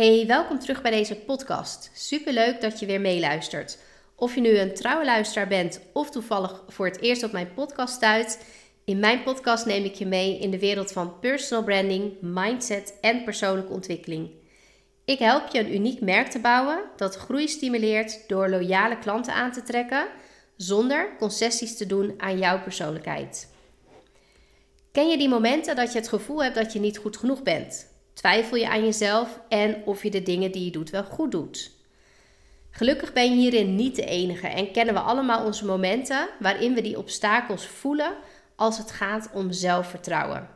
Hey, welkom terug bij deze podcast. Superleuk dat je weer meeluistert. Of je nu een trouwe luisteraar bent of toevallig voor het eerst op mijn podcast stuit. In mijn podcast neem ik je mee in de wereld van personal branding, mindset en persoonlijke ontwikkeling. Ik help je een uniek merk te bouwen dat groei stimuleert door loyale klanten aan te trekken zonder concessies te doen aan jouw persoonlijkheid. Ken je die momenten dat je het gevoel hebt dat je niet goed genoeg bent? Twijfel je aan jezelf en of je de dingen die je doet wel goed doet? Gelukkig ben je hierin niet de enige en kennen we allemaal onze momenten waarin we die obstakels voelen als het gaat om zelfvertrouwen.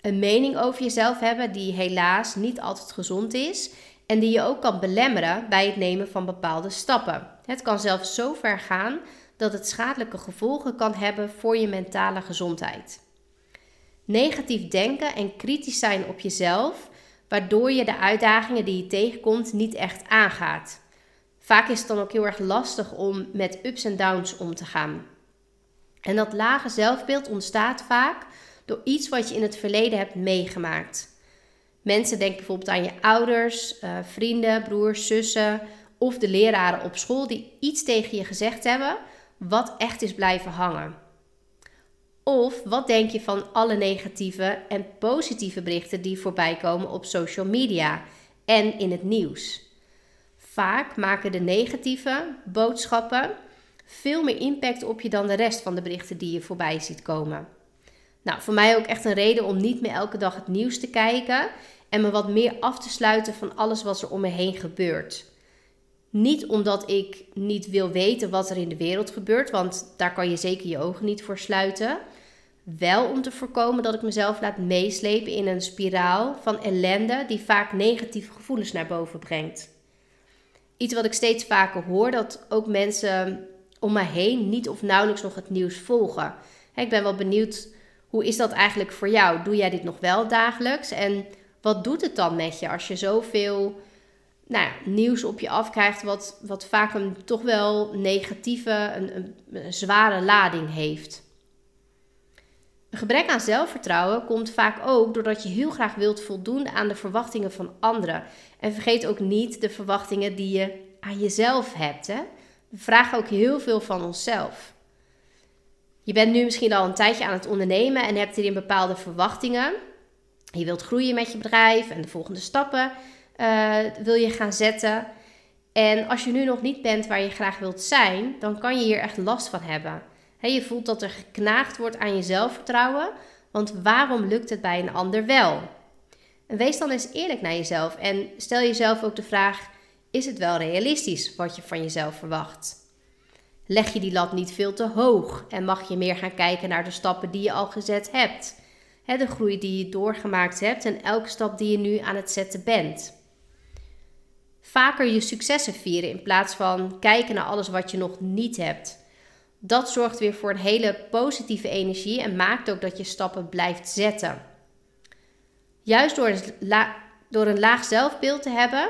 Een mening over jezelf hebben die helaas niet altijd gezond is en die je ook kan belemmeren bij het nemen van bepaalde stappen. Het kan zelfs zo ver gaan dat het schadelijke gevolgen kan hebben voor je mentale gezondheid. Negatief denken en kritisch zijn op jezelf, waardoor je de uitdagingen die je tegenkomt niet echt aangaat. Vaak is het dan ook heel erg lastig om met ups en downs om te gaan. En dat lage zelfbeeld ontstaat vaak door iets wat je in het verleden hebt meegemaakt. Mensen denken bijvoorbeeld aan je ouders, uh, vrienden, broers, zussen of de leraren op school die iets tegen je gezegd hebben wat echt is blijven hangen. Of wat denk je van alle negatieve en positieve berichten die voorbij komen op social media en in het nieuws? Vaak maken de negatieve boodschappen veel meer impact op je dan de rest van de berichten die je voorbij ziet komen. Nou, voor mij ook echt een reden om niet meer elke dag het nieuws te kijken en me wat meer af te sluiten van alles wat er om me heen gebeurt. Niet omdat ik niet wil weten wat er in de wereld gebeurt, want daar kan je zeker je ogen niet voor sluiten. Wel om te voorkomen dat ik mezelf laat meeslepen in een spiraal van ellende die vaak negatieve gevoelens naar boven brengt. Iets wat ik steeds vaker hoor, dat ook mensen om me heen niet of nauwelijks nog het nieuws volgen. Ik ben wel benieuwd, hoe is dat eigenlijk voor jou? Doe jij dit nog wel dagelijks? En wat doet het dan met je als je zoveel nou ja, nieuws op je afkrijgt, wat, wat vaak een toch wel negatieve, een, een zware lading heeft? Een gebrek aan zelfvertrouwen komt vaak ook doordat je heel graag wilt voldoen aan de verwachtingen van anderen. En vergeet ook niet de verwachtingen die je aan jezelf hebt. Hè? We vragen ook heel veel van onszelf. Je bent nu misschien al een tijdje aan het ondernemen en hebt hierin bepaalde verwachtingen. Je wilt groeien met je bedrijf en de volgende stappen uh, wil je gaan zetten. En als je nu nog niet bent waar je graag wilt zijn, dan kan je hier echt last van hebben. Je voelt dat er geknaagd wordt aan je zelfvertrouwen, want waarom lukt het bij een ander wel? Wees dan eens eerlijk naar jezelf en stel jezelf ook de vraag: is het wel realistisch wat je van jezelf verwacht? Leg je die lat niet veel te hoog en mag je meer gaan kijken naar de stappen die je al gezet hebt? de groei die je doorgemaakt hebt en elke stap die je nu aan het zetten bent. Vaker je successen vieren in plaats van kijken naar alles wat je nog niet hebt. Dat zorgt weer voor een hele positieve energie en maakt ook dat je stappen blijft zetten. Juist door door een laag zelfbeeld te hebben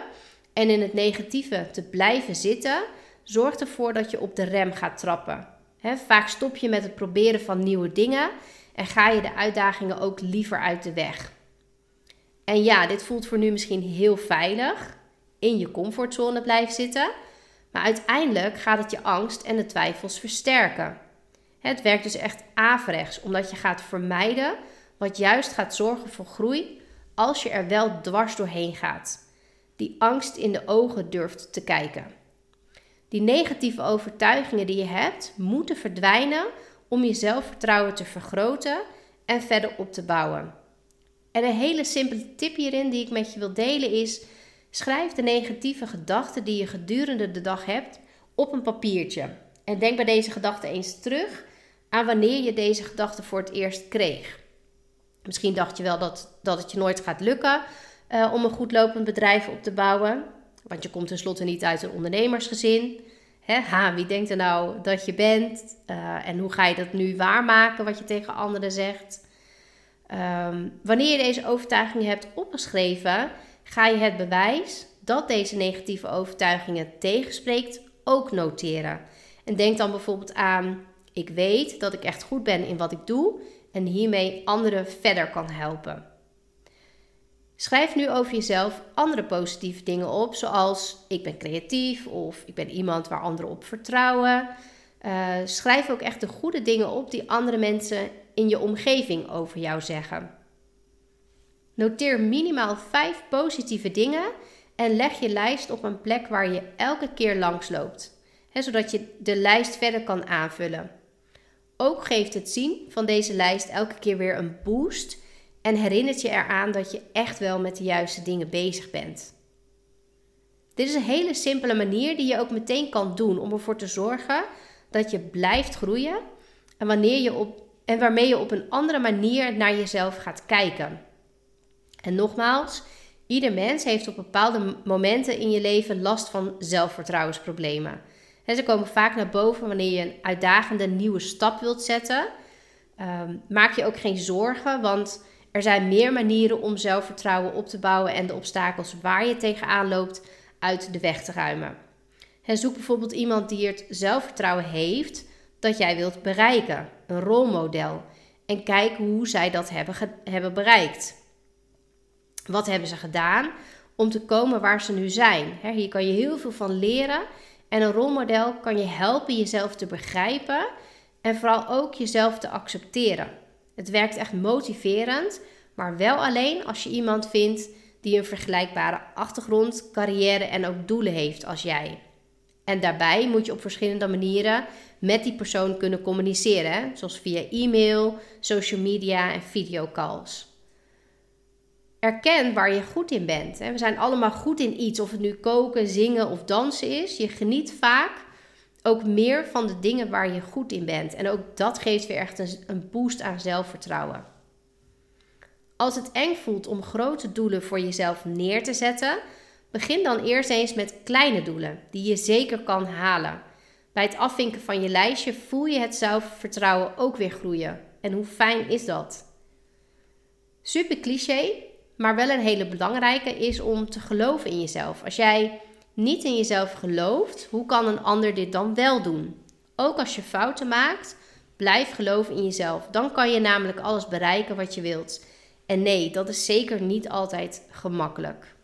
en in het negatieve te blijven zitten, zorgt ervoor dat je op de rem gaat trappen. vaak stop je met het proberen van nieuwe dingen en ga je de uitdagingen ook liever uit de weg. En ja, dit voelt voor nu misschien heel veilig, in je comfortzone blijven zitten, maar uiteindelijk gaat het je angst en de twijfels versterken. Het werkt dus echt averechts, omdat je gaat vermijden wat juist gaat zorgen voor groei als je er wel dwars doorheen gaat. Die angst in de ogen durft te kijken. Die negatieve overtuigingen die je hebt, moeten verdwijnen om je zelfvertrouwen te vergroten en verder op te bouwen. En een hele simpele tip hierin die ik met je wil delen is: schrijf de negatieve gedachten die je gedurende de dag hebt op een papiertje. En denk bij deze gedachten eens terug aan wanneer je deze gedachten voor het eerst kreeg. Misschien dacht je wel dat, dat het je nooit gaat lukken uh, om een goed lopend bedrijf op te bouwen. Want je komt tenslotte niet uit een ondernemersgezin. Ha, wie denkt er nou dat je bent? Uh, en hoe ga je dat nu waarmaken wat je tegen anderen zegt? Um, wanneer je deze overtuigingen hebt opgeschreven, ga je het bewijs dat deze negatieve overtuigingen tegenspreekt ook noteren. En denk dan bijvoorbeeld aan: ik weet dat ik echt goed ben in wat ik doe en hiermee anderen verder kan helpen. Schrijf nu over jezelf andere positieve dingen op, zoals ik ben creatief of ik ben iemand waar anderen op vertrouwen. Uh, schrijf ook echt de goede dingen op die andere mensen in je omgeving over jou zeggen. Noteer minimaal vijf positieve dingen en leg je lijst op een plek waar je elke keer langs loopt, hè, zodat je de lijst verder kan aanvullen. Ook geeft het zien van deze lijst elke keer weer een boost en herinnert je eraan dat je echt wel met de juiste dingen bezig bent. Dit is een hele simpele manier die je ook meteen kan doen om ervoor te zorgen dat je blijft groeien en, wanneer je op, en waarmee je op een andere manier naar jezelf gaat kijken. En nogmaals, ieder mens heeft op bepaalde momenten in je leven last van zelfvertrouwensproblemen. En ze komen vaak naar boven wanneer je een uitdagende nieuwe stap wilt zetten. Um, maak je ook geen zorgen, want er zijn meer manieren om zelfvertrouwen op te bouwen en de obstakels waar je tegenaan loopt uit de weg te ruimen. En zoek bijvoorbeeld iemand die het zelfvertrouwen heeft dat jij wilt bereiken, een rolmodel. En kijk hoe zij dat hebben, hebben bereikt. Wat hebben ze gedaan om te komen waar ze nu zijn? hier kan je heel veel van leren. En een rolmodel kan je helpen jezelf te begrijpen en vooral ook jezelf te accepteren. Het werkt echt motiverend, maar wel alleen als je iemand vindt die een vergelijkbare achtergrond, carrière en ook doelen heeft als jij. En daarbij moet je op verschillende manieren met die persoon kunnen communiceren, zoals via e-mail, social media en videocalls. Erken waar je goed in bent. We zijn allemaal goed in iets, of het nu koken, zingen of dansen is. Je geniet vaak ook meer van de dingen waar je goed in bent. En ook dat geeft weer echt een boost aan zelfvertrouwen. Als het eng voelt om grote doelen voor jezelf neer te zetten, begin dan eerst eens met kleine doelen die je zeker kan halen. Bij het afvinken van je lijstje voel je het zelfvertrouwen ook weer groeien. En hoe fijn is dat? Super cliché, maar wel een hele belangrijke is om te geloven in jezelf. Als jij niet in jezelf gelooft, hoe kan een ander dit dan wel doen? Ook als je fouten maakt, blijf geloven in jezelf. Dan kan je namelijk alles bereiken wat je wilt. En nee, dat is zeker niet altijd gemakkelijk.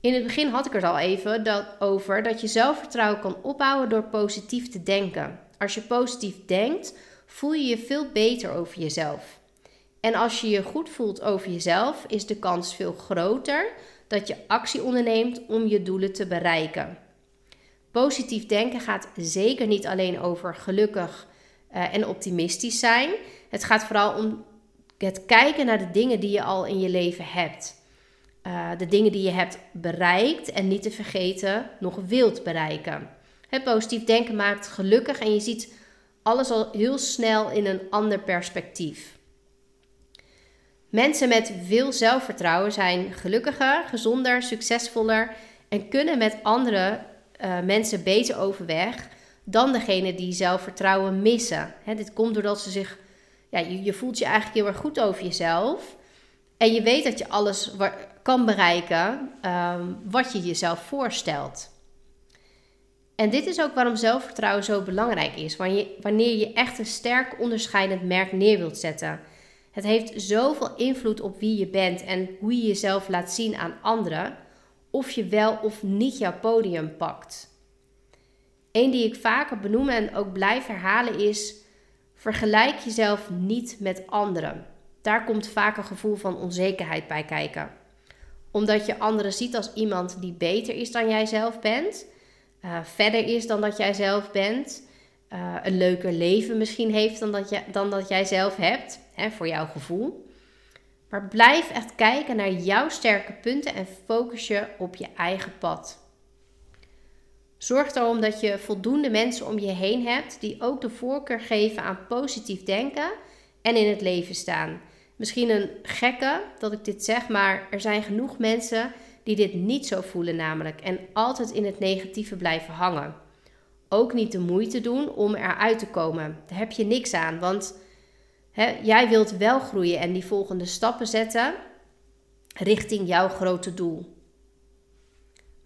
In het begin had ik er al even dat, over dat je zelfvertrouwen kan opbouwen door positief te denken. Als je positief denkt, voel je je veel beter over jezelf. En als je je goed voelt over jezelf, is de kans veel groter dat je actie onderneemt om je doelen te bereiken. Positief denken gaat zeker niet alleen over gelukkig uh, en optimistisch zijn. Het gaat vooral om het kijken naar de dingen die je al in je leven hebt. Uh, de dingen die je hebt bereikt en niet te vergeten nog wilt bereiken. Het positief denken maakt gelukkig en je ziet alles al heel snel in een ander perspectief. Mensen met veel zelfvertrouwen zijn gelukkiger, gezonder, succesvoller en kunnen met andere uh, mensen beter overweg dan degene die zelfvertrouwen missen. dit komt doordat ze zich, ja, je, je, voelt je eigenlijk heel erg goed over jezelf. En je weet dat je alles kan bereiken um, wat je jezelf voorstelt. En dit is ook waarom zelfvertrouwen zo belangrijk is. Wanneer je echt een sterk onderscheidend merk neer wilt zetten. Het heeft zoveel invloed op wie je bent en hoe je jezelf laat zien aan anderen, of je wel of niet jouw podium pakt. Eén die ik vaker benoem en ook blijf herhalen is: vergelijk jezelf niet met anderen. Daar komt vaak een gevoel van onzekerheid bij kijken. Omdat je anderen ziet als iemand die beter is dan jij zelf bent, uh, verder is dan dat jij zelf bent, uh, een leuker leven misschien heeft dan dat, je, dan dat jij zelf hebt, hè, voor jouw gevoel. Maar blijf echt kijken naar jouw sterke punten en focus je op je eigen pad. Zorg erom dat je voldoende mensen om je heen hebt die ook de voorkeur geven aan positief denken en in het leven staan. Misschien een gekke dat ik dit zeg, maar er zijn genoeg mensen die dit niet zo voelen namelijk en altijd in het negatieve blijven hangen ook niet de moeite doen om eruit te komen. Daar heb je niks aan, want jij wilt wel groeien en die volgende stappen zetten richting jouw grote doel.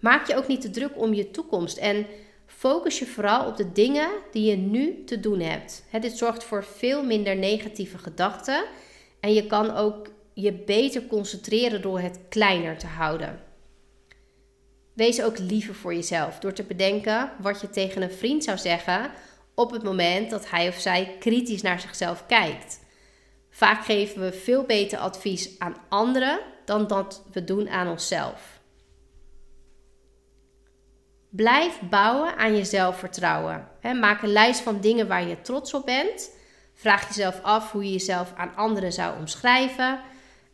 Maak je ook niet te druk om je toekomst en focus je vooral op de dingen die je nu te doen hebt. dit zorgt voor veel minder negatieve gedachten en je kan ook je beter concentreren door het kleiner te houden. Wees ook liever voor jezelf door te bedenken wat je tegen een vriend zou zeggen op het moment dat hij of zij kritisch naar zichzelf kijkt. Vaak geven we veel beter advies aan anderen dan dat we doen aan onszelf. Blijf bouwen aan je zelfvertrouwen. Maak een lijst van dingen waar je trots op bent. Vraag jezelf af hoe je jezelf aan anderen zou omschrijven.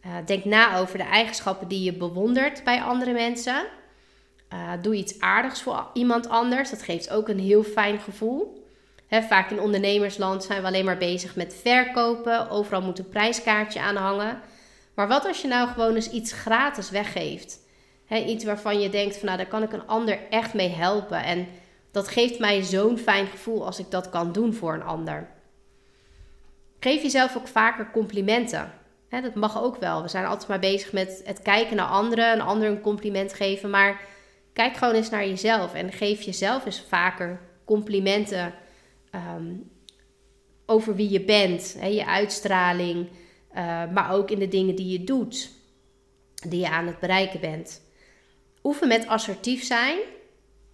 Eh, denk na over de eigenschappen die je bewondert bij andere mensen. Uh, doe iets aardigs voor iemand anders. Dat geeft ook een heel fijn gevoel. vaak in ondernemersland zijn we alleen maar bezig met verkopen. Overal moet een prijskaartje aan hangen. Maar wat als je nou gewoon eens iets gratis weggeeft? iets waarvan je denkt van nou, daar kan ik een ander echt mee helpen. En dat geeft mij zo'n fijn gevoel als ik dat kan doen voor een ander. Geef jezelf ook vaker complimenten. dat mag ook wel. We zijn altijd maar bezig met het kijken naar anderen, een ander een compliment geven. Maar kijk gewoon eens naar jezelf en geef jezelf eens vaker complimenten ehm, over wie je bent, je uitstraling, uh, maar ook in de dingen die je doet, die je aan het bereiken bent. Oefen met assertief zijn.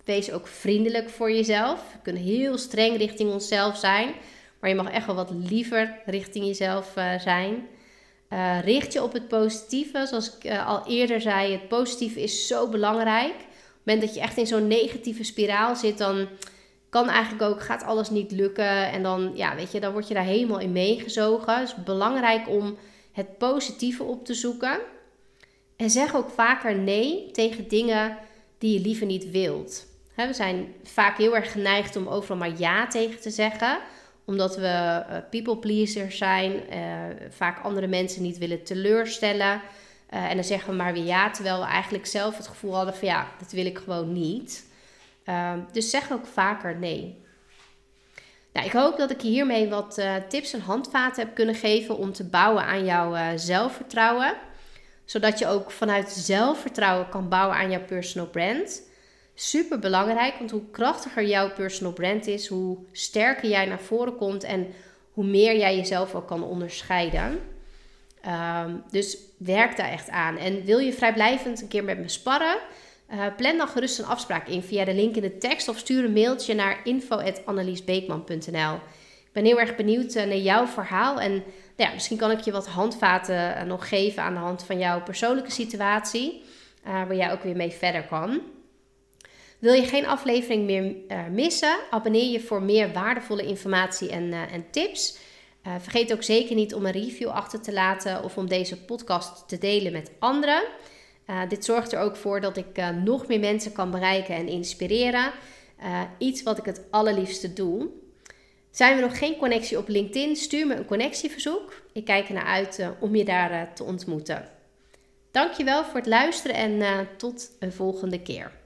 Wees ook vriendelijk voor jezelf. We kunnen heel streng richting onszelf zijn, maar je mag echt wel wat liever richting jezelf uh, zijn. Uh, richt je op het positieve. Zoals ik al eerder zei, het positieve is zo belangrijk moment dat je echt in zo'n negatieve spiraal zit, dan kan eigenlijk ook, gaat alles niet lukken. En dan, ja, weet je, dan word je daar helemaal in meegezogen. Het is belangrijk om het positieve op te zoeken. En zeg ook vaker nee tegen dingen die je liever niet wilt. we zijn vaak heel erg geneigd om overal maar ja tegen te zeggen omdat we uh, people pleasers zijn, uh, vaak andere mensen niet willen teleurstellen. Uh, en dan zeggen we maar weer ja, terwijl we eigenlijk zelf het gevoel hadden van ja, dat wil ik gewoon niet. Uh, dus zeg ook vaker nee. Nou, ik hoop dat ik je hiermee wat uh, tips en handvaten heb kunnen geven om te bouwen aan jouw uh, zelfvertrouwen. Zodat je ook vanuit zelfvertrouwen kan bouwen aan jouw personal brand. Super belangrijk, want hoe krachtiger jouw personal brand is, hoe sterker jij naar voren komt en hoe meer jij jezelf ook kan onderscheiden. Um, dus werk daar echt aan. En wil je vrijblijvend een keer met me sparren? Uh, plan dan gerust een afspraak in via de link in de tekst of stuur een mailtje naar info.anneliesbeekman.nl. Ik ben heel erg benieuwd uh, naar jouw verhaal en nou ja, misschien kan ik je wat handvaten uh, nog geven aan de hand van jouw persoonlijke situatie, waar jij ook weer mee verder kan. Wil je geen aflevering meer missen? Abonneer je voor meer waardevolle informatie en, en tips. Uh, vergeet ook zeker niet om een review achter te laten of om deze podcast te delen met anderen. Uh, dit zorgt er ook voor dat ik uh, nog meer mensen kan bereiken en inspireren. iets wat ik het allerliefste doe. Zijn we nog geen connectie op LinkedIn? Stuur me een connectieverzoek. Ik kijk ernaar uit om je daar te ontmoeten. Dankjewel voor het luisteren en tot een volgende keer.